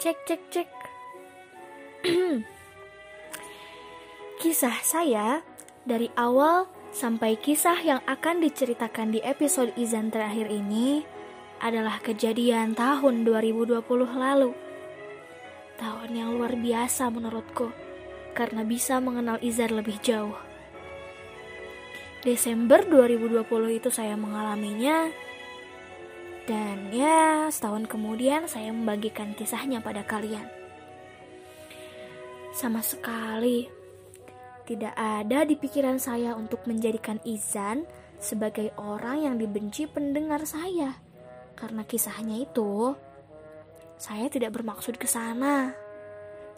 Cek cek cek. kisah saya dari awal sampai kisah yang akan diceritakan di episode Izan terakhir ini adalah kejadian tahun 2020 lalu. Tahun yang luar biasa menurutku karena bisa mengenal Izan lebih jauh. Desember 2020 itu saya mengalaminya dan ya setahun kemudian saya membagikan kisahnya pada kalian. Sama sekali tidak ada di pikiran saya untuk menjadikan Izan sebagai orang yang dibenci pendengar saya. Karena kisahnya itu, saya tidak bermaksud ke sana.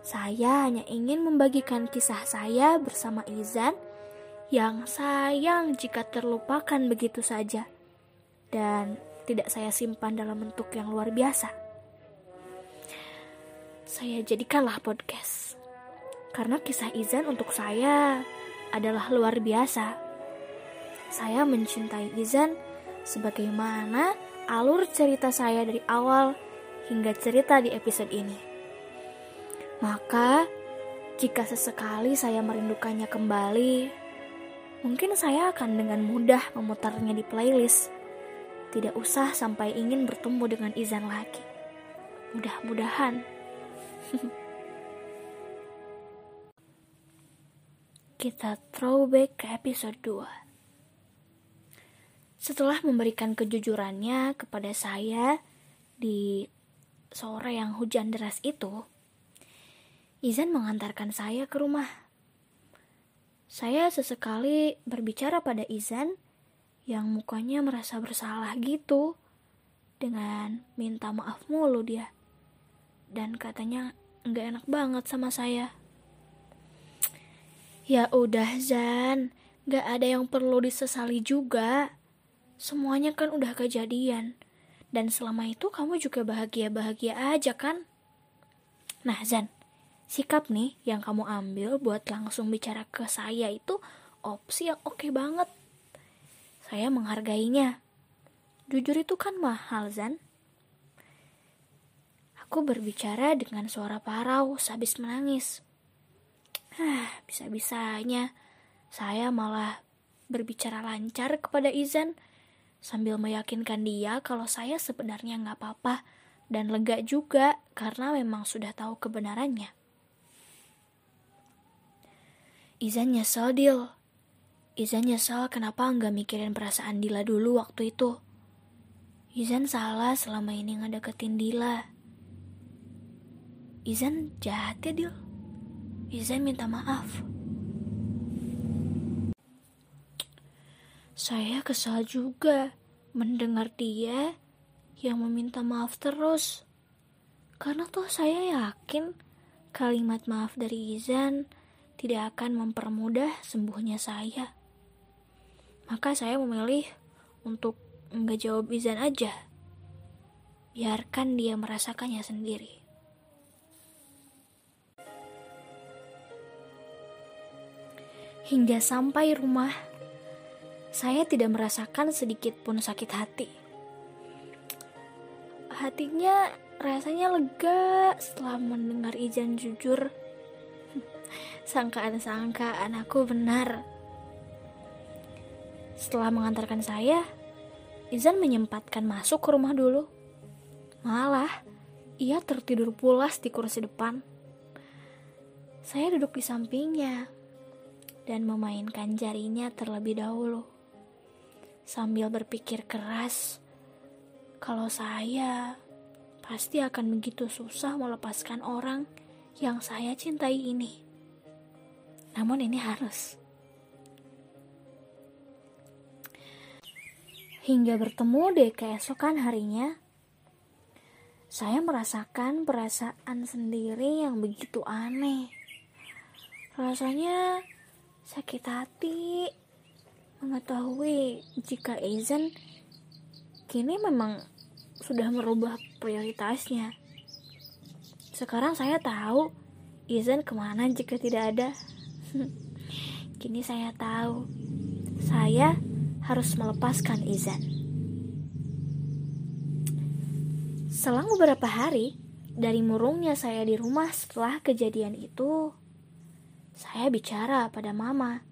Saya hanya ingin membagikan kisah saya bersama Izan yang sayang jika terlupakan begitu saja dan tidak saya simpan dalam bentuk yang luar biasa. Saya jadikanlah podcast karena kisah Izan untuk saya adalah luar biasa. Saya mencintai Izan sebagaimana alur cerita saya dari awal hingga cerita di episode ini. Maka, jika sesekali saya merindukannya kembali, Mungkin saya akan dengan mudah memutarnya di playlist. Tidak usah sampai ingin bertemu dengan Izan lagi. Mudah-mudahan. Kita throwback ke episode 2. Setelah memberikan kejujurannya kepada saya di sore yang hujan deras itu, Izan mengantarkan saya ke rumah saya sesekali berbicara pada Izan yang mukanya merasa bersalah gitu dengan minta maaf mulu dia. Dan katanya nggak enak banget sama saya. Ya udah Zan, nggak ada yang perlu disesali juga. Semuanya kan udah kejadian. Dan selama itu kamu juga bahagia-bahagia aja kan? Nah Zan, sikap nih yang kamu ambil buat langsung bicara ke saya itu opsi yang oke okay banget. Saya menghargainya. Jujur itu kan mahal, Zan. Aku berbicara dengan suara parau habis menangis. Ah, bisa-bisanya saya malah berbicara lancar kepada Izan sambil meyakinkan dia kalau saya sebenarnya nggak apa-apa dan lega juga karena memang sudah tahu kebenarannya. Izan nyesel, Dil. Izan nyesel kenapa nggak mikirin perasaan Dila dulu waktu itu. Izan salah selama ini ngedeketin Dila. Izan jahat ya, Dil. Izan minta maaf. Saya kesal juga mendengar dia yang meminta maaf terus. Karena toh saya yakin kalimat maaf dari Izan tidak akan mempermudah sembuhnya saya. Maka saya memilih untuk nggak jawab izin aja. Biarkan dia merasakannya sendiri. Hingga sampai rumah, saya tidak merasakan sedikit pun sakit hati. Hatinya rasanya lega setelah mendengar izin jujur Sangkaan-sangkaan aku benar. Setelah mengantarkan saya, Izan menyempatkan masuk ke rumah dulu. Malah, ia tertidur pulas di kursi depan. Saya duduk di sampingnya dan memainkan jarinya terlebih dahulu. Sambil berpikir keras, kalau saya pasti akan begitu susah melepaskan orang yang saya cintai ini. Namun ini harus. Hingga bertemu di keesokan harinya, saya merasakan perasaan sendiri yang begitu aneh. Rasanya sakit hati mengetahui jika Aizen kini memang sudah merubah prioritasnya. Sekarang saya tahu Izan ke mana jika tidak ada. Kini saya tahu, saya harus melepaskan Izan. Selang beberapa hari, dari murungnya saya di rumah setelah kejadian itu, saya bicara pada mama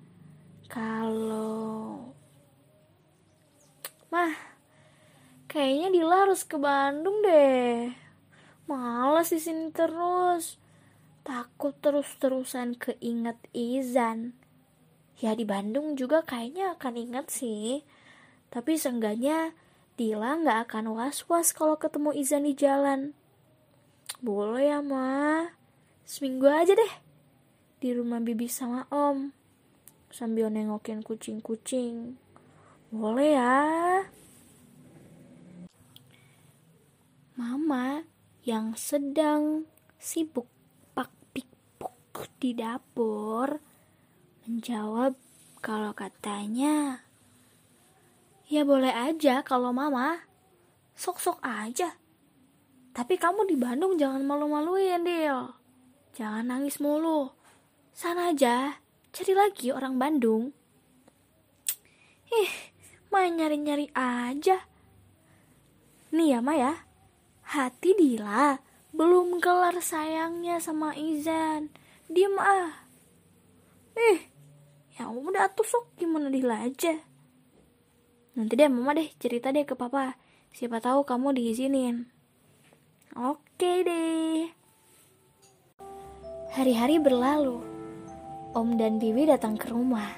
kalau Mah, kayaknya Dila harus ke Bandung deh. Males di sini terus. Takut terus-terusan keinget Izan. Ya di Bandung juga kayaknya akan ingat sih. Tapi seenggaknya Dila nggak akan was-was kalau ketemu Izan di jalan. Boleh ya, Ma. Seminggu aja deh. Di rumah Bibi sama Om. Sambil nengokin kucing-kucing. Boleh ya. Mama yang sedang sibuk pak pikpuk di dapur menjawab kalau katanya ya boleh aja kalau mama. Sok-sok aja. Tapi kamu di Bandung jangan malu-maluin Dil. Jangan nangis mulu. Sana aja. Cari lagi orang Bandung. Ih main nyari-nyari aja. Nih ya Maya, hati Dila belum kelar sayangnya sama Izan. Diem ah. Eh, ya udah tuh sok gimana Dila aja. Nanti deh mama deh cerita deh ke papa. Siapa tahu kamu diizinin. Oke deh. Hari-hari berlalu. Om dan Bibi datang ke rumah.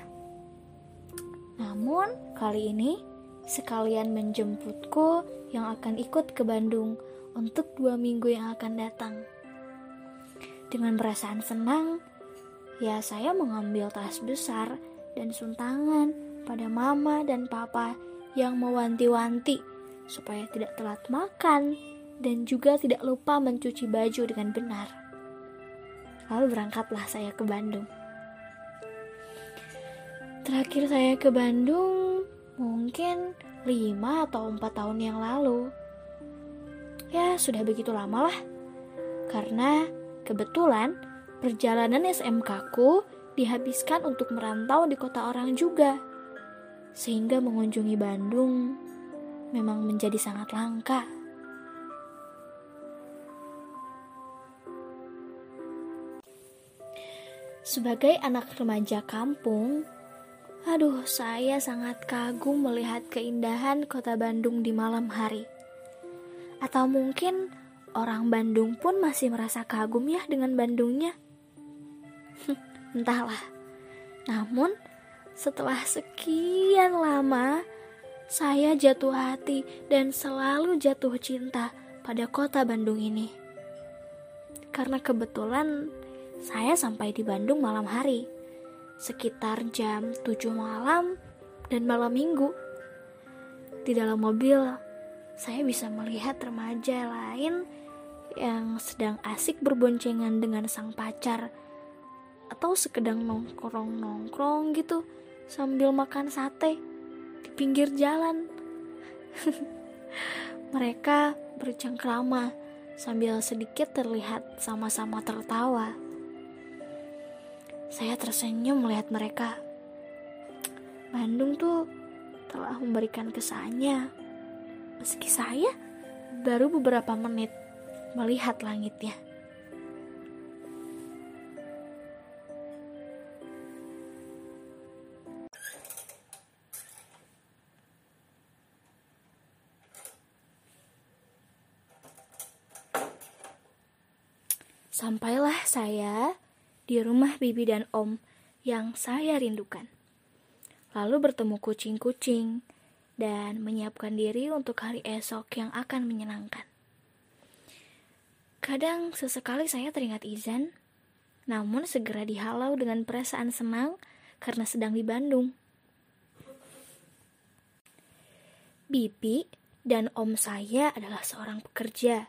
Namun, kali ini sekalian menjemputku yang akan ikut ke Bandung untuk dua minggu yang akan datang. Dengan perasaan senang, ya saya mengambil tas besar dan suntangan pada mama dan papa yang mewanti-wanti supaya tidak telat makan dan juga tidak lupa mencuci baju dengan benar. Lalu berangkatlah saya ke Bandung. Terakhir saya ke Bandung mungkin 5 atau 4 tahun yang lalu. Ya, sudah begitu lama lah. Karena kebetulan perjalanan SMK ku dihabiskan untuk merantau di kota orang juga. Sehingga mengunjungi Bandung memang menjadi sangat langka. Sebagai anak remaja kampung, Aduh, saya sangat kagum melihat keindahan kota Bandung di malam hari. Atau mungkin orang Bandung pun masih merasa kagum ya dengan Bandungnya. Entahlah. Namun, setelah sekian lama, saya jatuh hati dan selalu jatuh cinta pada kota Bandung ini. Karena kebetulan saya sampai di Bandung malam hari sekitar jam 7 malam dan malam minggu. Di dalam mobil, saya bisa melihat remaja lain yang sedang asik berboncengan dengan sang pacar atau sekedang nongkrong-nongkrong gitu sambil makan sate di pinggir jalan. Mereka bercengkrama sambil sedikit terlihat sama-sama tertawa. Saya tersenyum melihat mereka. Bandung tuh telah memberikan kesannya. Meski saya baru beberapa menit melihat langitnya. Sampailah saya di rumah bibi dan om yang saya rindukan. Lalu bertemu kucing-kucing dan menyiapkan diri untuk hari esok yang akan menyenangkan. Kadang sesekali saya teringat Izan, namun segera dihalau dengan perasaan senang karena sedang di Bandung. Bibi dan om saya adalah seorang pekerja.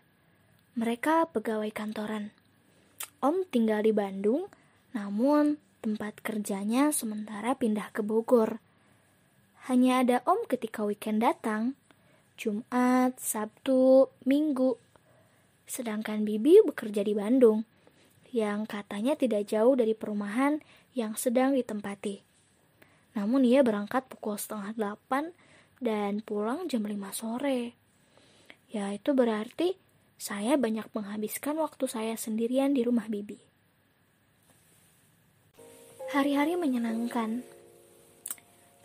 Mereka pegawai kantoran. Om tinggal di Bandung, namun tempat kerjanya sementara pindah ke Bogor. Hanya ada Om ketika weekend datang, Jumat, Sabtu, Minggu. Sedangkan Bibi bekerja di Bandung, yang katanya tidak jauh dari perumahan yang sedang ditempati. Namun ia berangkat pukul setengah delapan dan pulang jam lima sore. Ya itu berarti saya banyak menghabiskan waktu saya sendirian di rumah bibi. Hari-hari menyenangkan.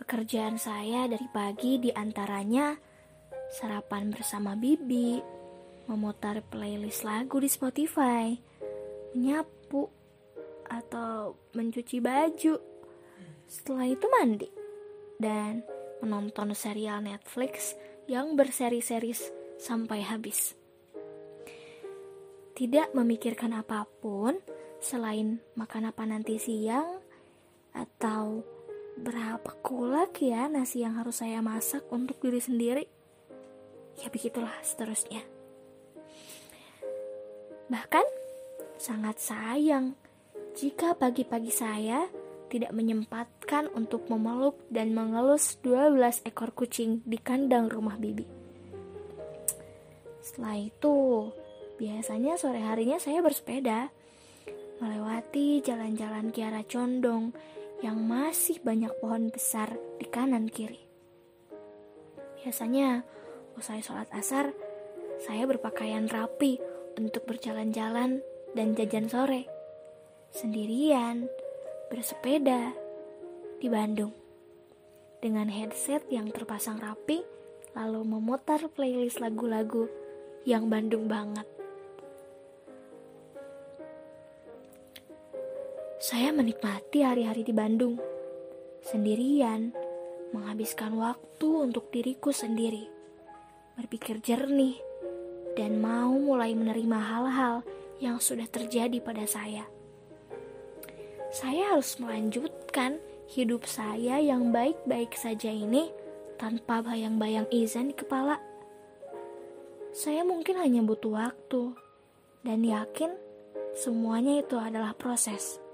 Pekerjaan saya dari pagi di antaranya sarapan bersama bibi, memutar playlist lagu di Spotify, menyapu, atau mencuci baju. Setelah itu mandi dan menonton serial Netflix yang berseri-seri sampai habis. Tidak memikirkan apa pun selain makan apa nanti siang atau berapa kulak ya nasi yang harus saya masak untuk diri sendiri. Ya begitulah seterusnya. Bahkan sangat sayang jika pagi-pagi saya tidak menyempatkan untuk memeluk dan mengelus 12 ekor kucing di kandang rumah bibi. Setelah itu, biasanya sore harinya saya bersepeda melewati jalan-jalan Kiara Condong yang masih banyak pohon besar di kanan kiri. Biasanya, usai sholat asar, saya berpakaian rapi untuk berjalan-jalan dan jajan sore. Sendirian, bersepeda di Bandung. Dengan headset yang terpasang rapi, lalu memutar playlist lagu-lagu yang Bandung banget. Saya menikmati hari-hari di Bandung, sendirian, menghabiskan waktu untuk diriku sendiri, berpikir jernih, dan mau mulai menerima hal-hal yang sudah terjadi pada saya. Saya harus melanjutkan hidup saya yang baik-baik saja ini tanpa bayang-bayang izin di kepala. Saya mungkin hanya butuh waktu dan yakin semuanya itu adalah proses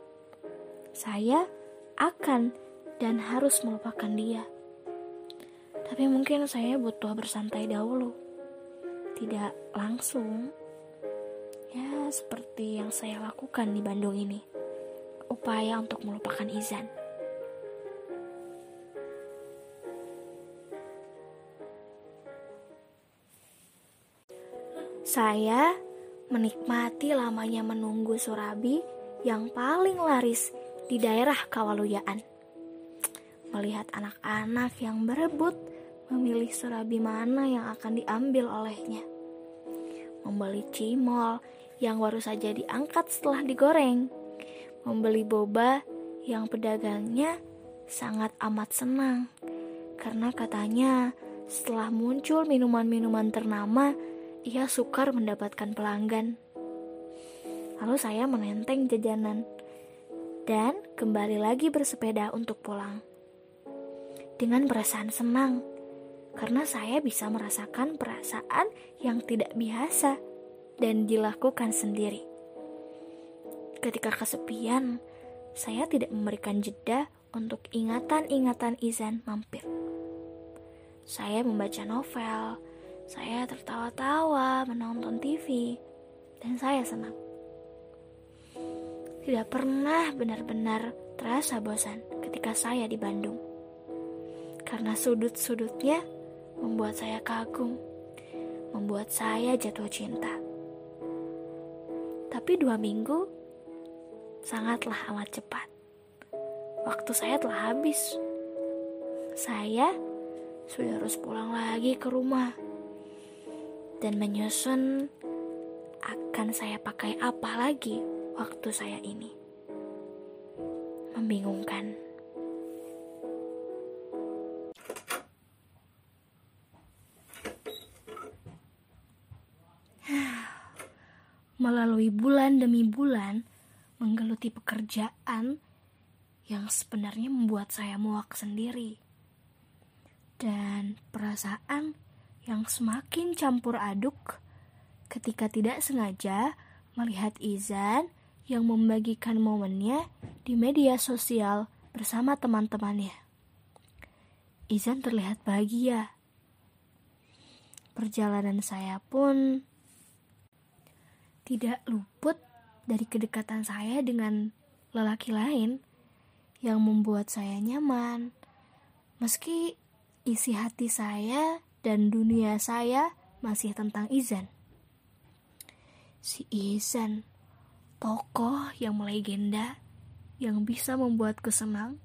saya akan dan harus melupakan dia. Tapi mungkin saya butuh bersantai dahulu. Tidak langsung. Ya, seperti yang saya lakukan di Bandung ini. Upaya untuk melupakan Izan. Saya menikmati lamanya menunggu Surabi yang paling laris di daerah Kawaluyaan. Melihat anak-anak yang berebut memilih surabi mana yang akan diambil olehnya. Membeli cimol yang baru saja diangkat setelah digoreng. Membeli boba yang pedagangnya sangat amat senang karena katanya setelah muncul minuman-minuman ternama, ia sukar mendapatkan pelanggan. Lalu saya menenteng jajanan dan kembali lagi bersepeda untuk pulang. Dengan perasaan senang, karena saya bisa merasakan perasaan yang tidak biasa dan dilakukan sendiri. Ketika kesepian, saya tidak memberikan jeda untuk ingatan-ingatan Izan mampir. Saya membaca novel, saya tertawa-tawa menonton TV, dan saya senang tidak pernah benar-benar terasa bosan ketika saya di Bandung. Karena sudut-sudutnya membuat saya kagum, membuat saya jatuh cinta. Tapi dua minggu sangatlah amat cepat. Waktu saya telah habis. Saya sudah harus pulang lagi ke rumah dan menyusun akan saya pakai apa lagi waktu saya ini. Membingungkan. Melalui bulan demi bulan, menggeluti pekerjaan yang sebenarnya membuat saya muak sendiri. Dan perasaan yang semakin campur aduk ketika tidak sengaja melihat Izan yang membagikan momennya di media sosial bersama teman-temannya. Izan terlihat bahagia. Perjalanan saya pun tidak luput dari kedekatan saya dengan lelaki lain yang membuat saya nyaman. Meski isi hati saya dan dunia saya masih tentang Izan. Si Izan, tokoh yang melegenda yang bisa membuatku senang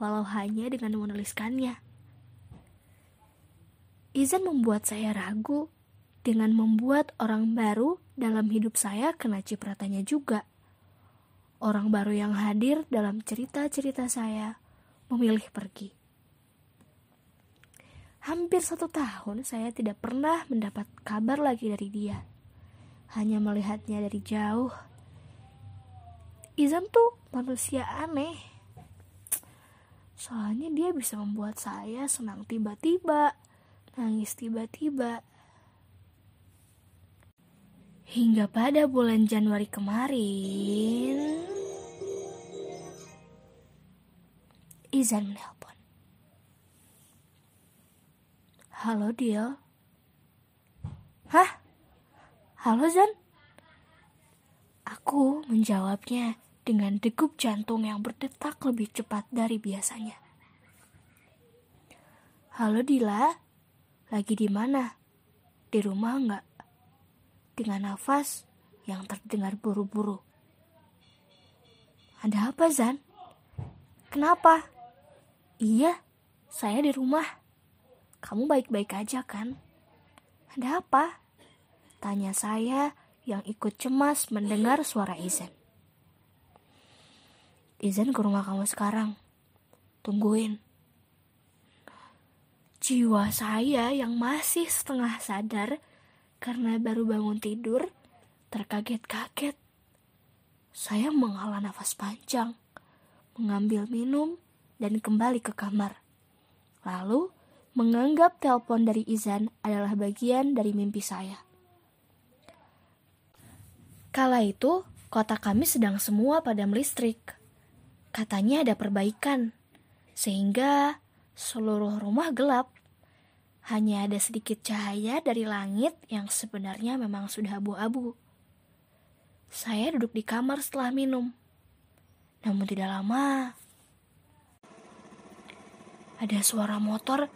walau hanya dengan menuliskannya. Izan membuat saya ragu dengan membuat orang baru dalam hidup saya kena cipratannya juga. Orang baru yang hadir dalam cerita-cerita saya memilih pergi. Hampir satu tahun saya tidak pernah mendapat kabar lagi dari dia. Hanya melihatnya dari jauh. Izan tuh manusia aneh. Soalnya dia bisa membuat saya senang tiba-tiba, nangis tiba-tiba. Hingga pada bulan Januari kemarin, Izan menelpon. Halo Dio. Hah? Halo Zan? Aku menjawabnya dengan degup jantung yang berdetak lebih cepat dari biasanya. Halo Dila, lagi di mana? Di rumah enggak? Dengan nafas yang terdengar buru-buru. Ada apa Zan? Kenapa? Iya, saya di rumah. Kamu baik-baik aja kan? Ada apa? Tanya saya yang ikut cemas mendengar suara Izan. Izan ke rumah kamu sekarang. Tungguin. Jiwa saya yang masih setengah sadar karena baru bangun tidur terkaget-kaget. Saya menghela nafas panjang, mengambil minum, dan kembali ke kamar. Lalu, menganggap telepon dari Izan adalah bagian dari mimpi saya. Kala itu, kota kami sedang semua padam listrik. Katanya ada perbaikan, sehingga seluruh rumah gelap. Hanya ada sedikit cahaya dari langit yang sebenarnya memang sudah abu-abu. Saya duduk di kamar setelah minum. Namun tidak lama, ada suara motor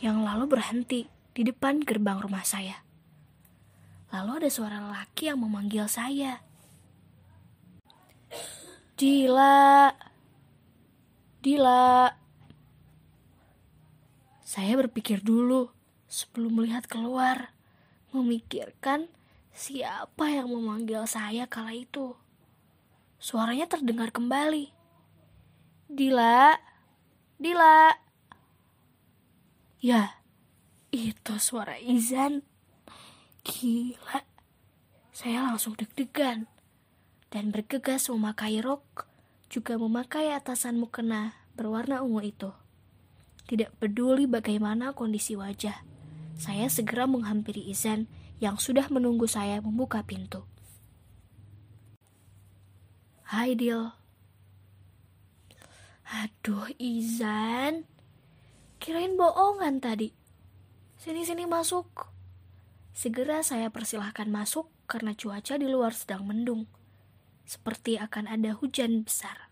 yang lalu berhenti di depan gerbang rumah saya. Lalu ada suara lelaki yang memanggil saya. Dila, Dila. Saya berpikir dulu sebelum melihat keluar, memikirkan siapa yang memanggil saya kala itu. Suaranya terdengar kembali. Dila, Dila. Ya, itu suara Izan. Gila. Saya langsung deg-degan dan bergegas memakai rok, juga memakai atasan mukena berwarna ungu itu. Tidak peduli bagaimana kondisi wajah, saya segera menghampiri Izan yang sudah menunggu saya membuka pintu. Hai Dil, Aduh, Izan. Kirain bohongan tadi. Sini-sini masuk. Segera saya persilahkan masuk karena cuaca di luar sedang mendung. Seperti akan ada hujan besar.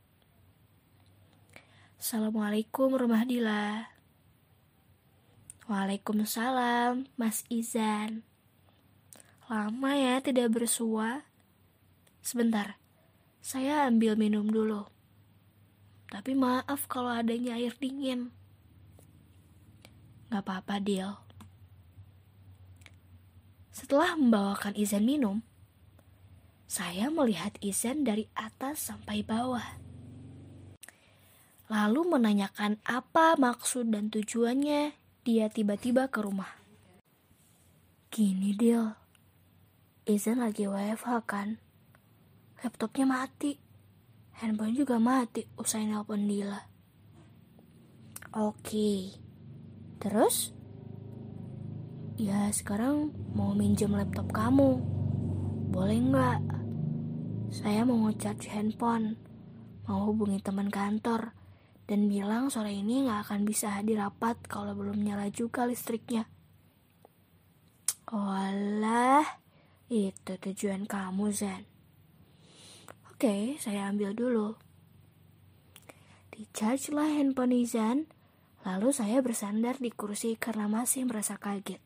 Assalamualaikum rumah Dila. Waalaikumsalam, Mas Izan. Lama ya tidak bersua. Sebentar, saya ambil minum dulu. Tapi maaf kalau adanya air dingin. Gak apa-apa, Dil. Setelah membawakan Izan minum, saya melihat Izan dari atas sampai bawah. Lalu menanyakan apa maksud dan tujuannya dia tiba-tiba ke rumah. Gini, Dil. Izan lagi WFH kan? Laptopnya mati handphone juga mati usai nelpon Dila. Oke, terus? Ya sekarang mau minjem laptop kamu. Boleh nggak? Saya mau ngecharge handphone, mau hubungi teman kantor, dan bilang sore ini nggak akan bisa hadir rapat kalau belum nyala juga listriknya. Walah, itu tujuan kamu, Zen. Oke, saya ambil dulu. Dicharge lah handphone Izan, lalu saya bersandar di kursi karena masih merasa kaget.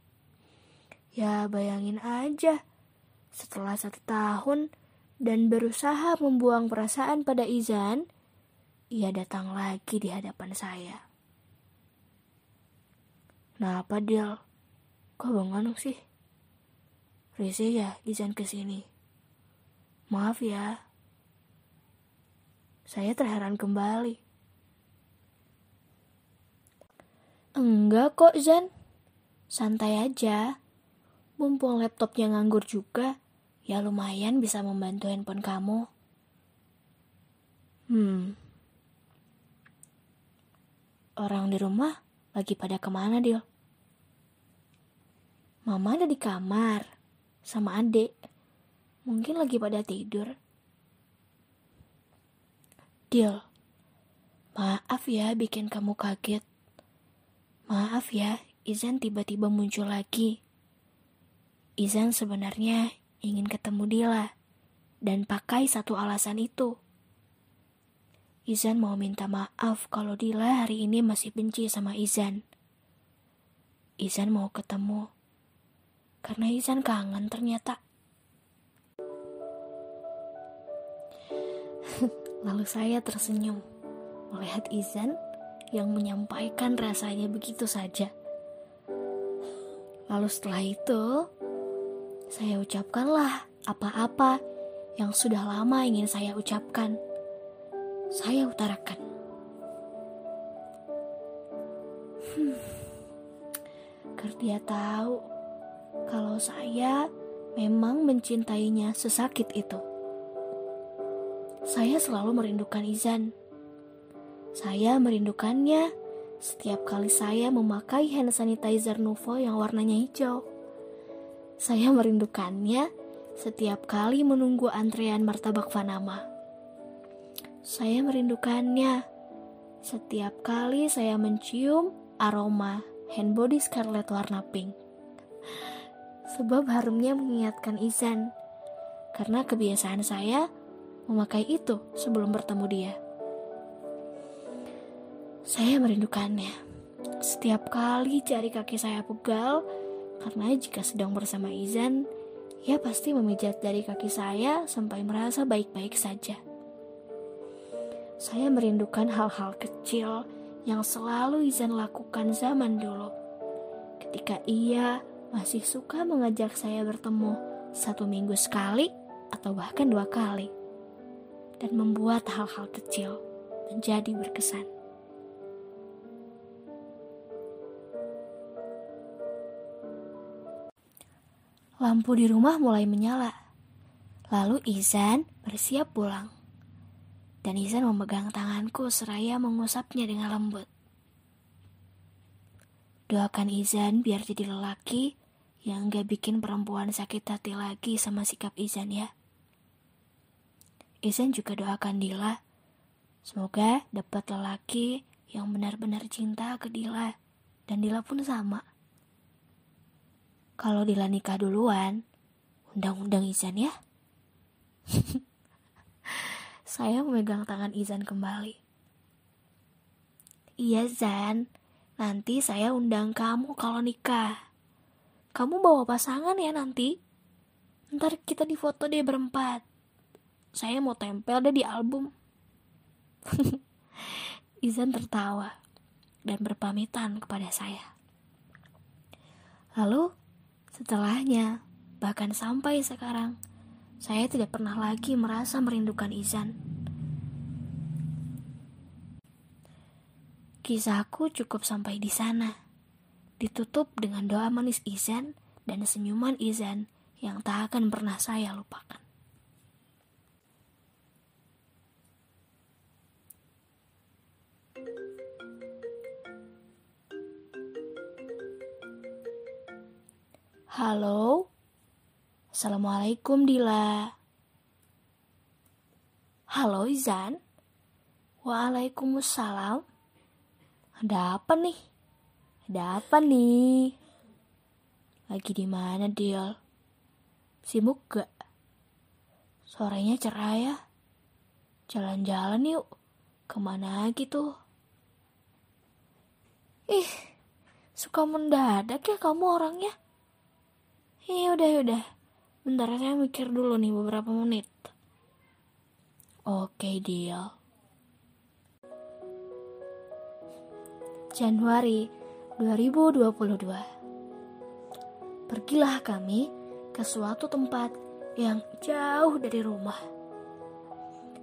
Ya bayangin aja, setelah satu tahun dan berusaha membuang perasaan pada Izan, ia datang lagi di hadapan saya. Kenapa, Del? Kok bengong sih? Rese ya Izan ke sini. Maaf ya. Saya terheran kembali. Enggak kok, Zan. Santai aja. Mumpung laptopnya nganggur juga, ya lumayan bisa membantu handphone kamu. Hmm. Orang di rumah lagi pada ke mana, Dil? Mama ada di kamar sama adik. Mungkin lagi pada tidur. Dil, maaf ya bikin kamu kaget. Maaf ya, Izan tiba-tiba muncul lagi. Izan sebenarnya ingin ketemu Dila dan pakai satu alasan itu. Izan mau minta maaf kalau Dila hari ini masih benci sama Izan. Izan mau ketemu karena Izan kangen ternyata. Lalu saya tersenyum melihat Izan yang menyampaikan rasanya begitu saja. Lalu setelah itu, saya ucapkanlah apa-apa yang sudah lama ingin saya ucapkan. Saya utarakan. Hmm, dia tahu kalau saya memang mencintainya sesakit itu. Saya selalu merindukan Izan. Saya merindukannya setiap kali saya memakai hand sanitizer Nuvo yang warnanya hijau. Saya merindukannya setiap kali menunggu antrean martabak Panama. Saya merindukannya setiap kali saya mencium aroma hand body Scarlett warna pink. Sebab harumnya mengingatkan Izan. Karena kebiasaan saya memakai itu sebelum bertemu dia. Saya merindukannya. Setiap kali jari kaki saya pegal, karena jika sedang bersama Izan, ia pasti memijat dari kaki saya sampai merasa baik-baik saja. Saya merindukan hal-hal kecil yang selalu Izan lakukan zaman dulu. Ketika ia masih suka mengajak saya bertemu satu minggu sekali atau bahkan dua kali dan membuat hal-hal kecil menjadi berkesan. Lampu di rumah mulai menyala. Lalu Izan bersiap pulang. Dan Izan memegang tanganku seraya mengusapnya dengan lembut. Doakan Izan biar jadi lelaki yang gak bikin perempuan sakit hati lagi sama sikap Izan ya. Izan juga doakan Dila. Semoga dapat lelaki yang benar-benar cinta ke Dila. Dan Dila pun sama. Kalau Dila nikah duluan, undang-undang Izan ya. Saya memegang tangan Izan kembali. Iya Zan, nanti saya undang kamu kalau nikah. Kamu bawa pasangan ya nanti? Ntar kita difoto deh berempat saya mau tempel deh di album. Izan tertawa dan berpamitan kepada saya. Lalu, setelahnya, bahkan sampai sekarang, saya tidak pernah lagi merasa merindukan Izan. Kisahku cukup sampai di sana. Ditutup dengan doa manis Izan dan senyuman Izan yang tak akan pernah saya lupakan. Halo, Assalamualaikum Dila. Halo Izan, Waalaikumsalam. Ada apa nih? Ada apa nih? Lagi di mana Dil? Sibuk gak? Sorenya cerah ya? Jalan-jalan yuk. Ke mana gitu? Ih, suka mendadak ya kamu orangnya. Ya udah, udah. Bentar saya mikir dulu nih beberapa menit. Oke, deal. Januari 2022. Pergilah kami ke suatu tempat yang jauh dari rumah.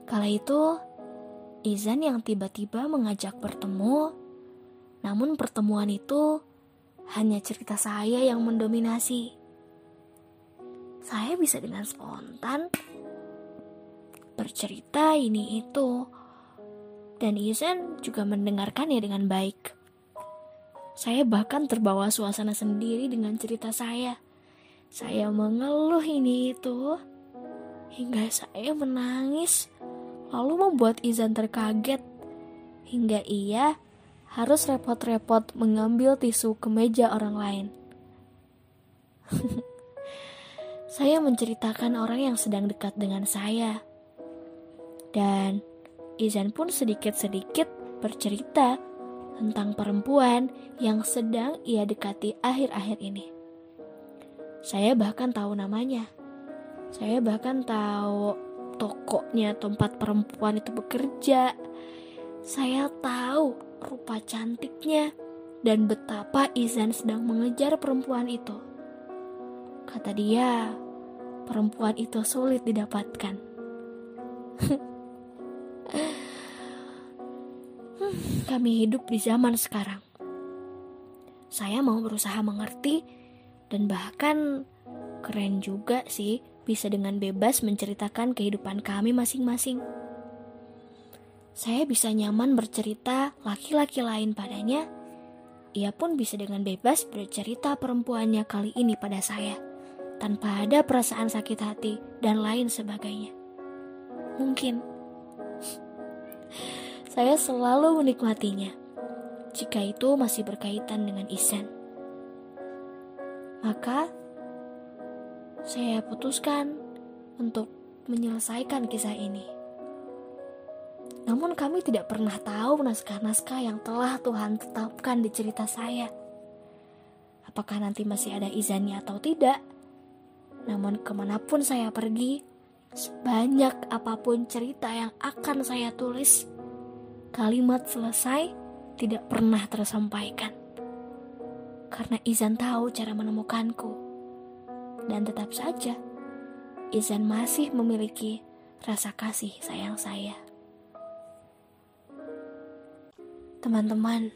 Kala itu, Izan yang tiba-tiba mengajak bertemu, namun pertemuan itu hanya cerita saya yang mendominasi. Saya bisa dengan spontan bercerita ini itu, dan Izan juga mendengarkannya dengan baik. Saya bahkan terbawa suasana sendiri dengan cerita saya. Saya mengeluh ini itu, hingga saya menangis lalu membuat Izan terkaget hingga ia harus repot-repot mengambil tisu ke meja orang lain. saya menceritakan orang yang sedang dekat dengan saya. Dan Izan pun sedikit-sedikit bercerita tentang perempuan yang sedang ia dekati akhir-akhir ini. Saya bahkan tahu namanya. Saya bahkan tahu tokonya tempat perempuan itu bekerja. Saya tahu rupa cantiknya dan betapa Izan sedang mengejar perempuan itu. Kata dia, perempuan itu sulit didapatkan. Kami hidup di zaman sekarang. Saya mau berusaha mengerti dan bahkan keren juga sih bisa dengan bebas menceritakan kehidupan kami masing-masing. Saya bisa nyaman bercerita laki-laki lain padanya. Ia pun bisa dengan bebas bercerita perempuannya kali ini pada saya, tanpa ada perasaan sakit hati dan lain sebagainya. Mungkin saya selalu menikmatinya jika itu masih berkaitan dengan Isen. Maka saya putuskan untuk menyelesaikan kisah ini. Namun kami tidak pernah tahu naskah-naskah yang telah Tuhan tetapkan di cerita saya. Apakah nanti masih ada izannya atau tidak? Namun ke mana pun saya pergi, sebanyak apa pun cerita yang akan saya tulis, kalimat selesai tidak pernah tersampaikan. Karena Izan tahu cara menemukanku dan tetap saja Izan masih memiliki rasa kasih sayang saya. Teman-teman,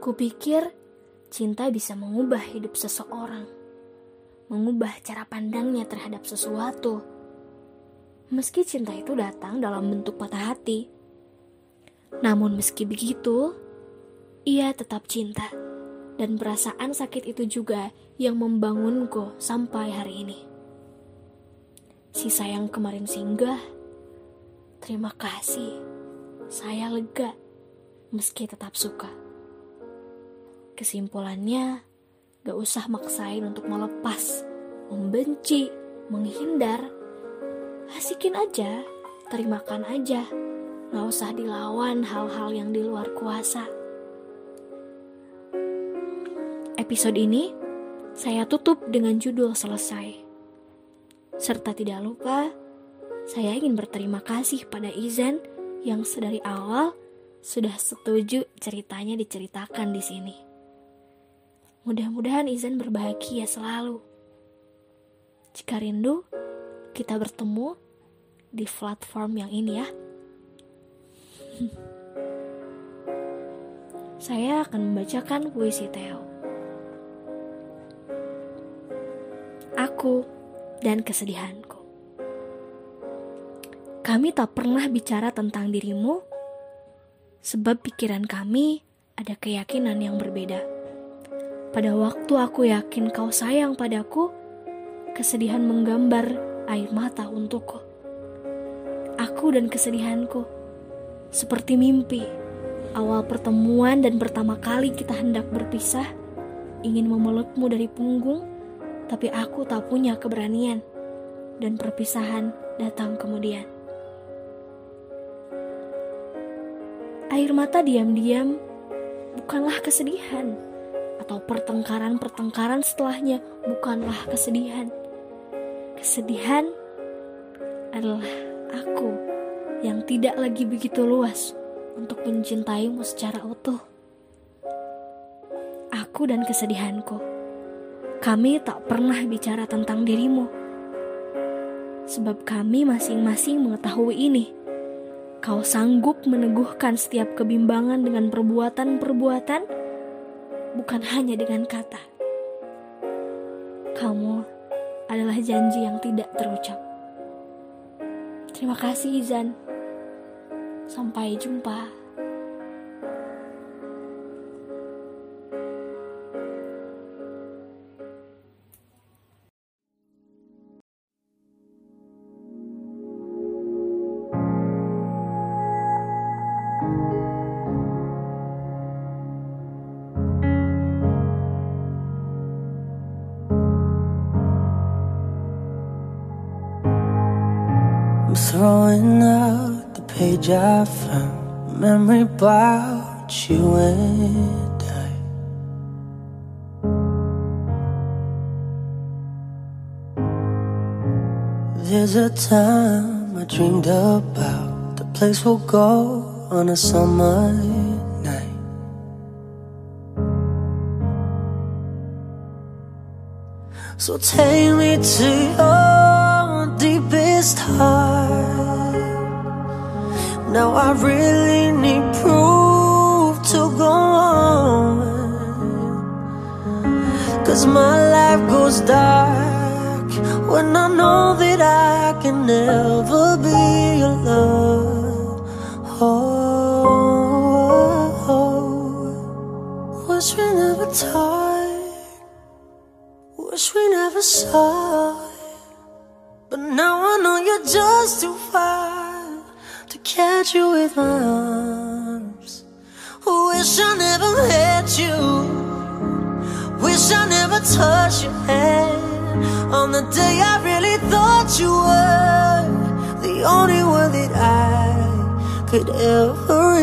kupikir cinta bisa mengubah hidup seseorang, mengubah cara pandangnya terhadap sesuatu. Meski cinta itu datang dalam bentuk patah hati, namun meski begitu, ia tetap cinta dan perasaan sakit itu juga yang membangunku sampai hari ini. Si sayang kemarin singgah, terima kasih. Saya lega, meski tetap suka. Kesimpulannya, gak usah maksain untuk melepas, membenci, menghindar. Asikin aja, terimakan aja. Gak usah dilawan hal-hal yang di luar kuasa Episode ini saya tutup dengan judul selesai. Serta tidak lupa, saya ingin berterima kasih pada Izan yang sedari awal sudah setuju ceritanya diceritakan di sini. Mudah-mudahan Izan berbahagia selalu. Jika rindu, kita bertemu di platform yang ini ya. Saya akan membacakan puisi Theo. aku dan kesedihanku. Kami tak pernah bicara tentang dirimu, sebab pikiran kami ada keyakinan yang berbeda. Pada waktu aku yakin kau sayang padaku, kesedihan menggambar air mata untukku. Aku dan kesedihanku, seperti mimpi, awal pertemuan dan pertama kali kita hendak berpisah, ingin memelukmu dari punggung, tapi aku tak punya keberanian, dan perpisahan datang kemudian. Air mata diam-diam bukanlah kesedihan, atau pertengkaran-pertengkaran setelahnya bukanlah kesedihan. Kesedihan adalah aku yang tidak lagi begitu luas untuk mencintaimu secara utuh. Aku dan kesedihanku, kami tak pernah bicara tentang dirimu. Sebab kami masing-masing mengetahui ini. Kau sanggup meneguhkan setiap kebimbangan dengan perbuatan-perbuatan, bukan hanya dengan kata. Kamu adalah janji yang tidak terucap. Terima kasih, Izan. Sampai jumpa. I found, memory about you and I. There's a time I dreamed about the place we'll go on a summer night. So take me to your deepest heart. Now I really need proof to go on. Cause my life goes dark when I know that I can never be alone. Oh, oh, oh. oh. wish we never talked. You with my arms. Wish I never met you. Wish I never touched your hand on the day I really thought you were the only one that I could ever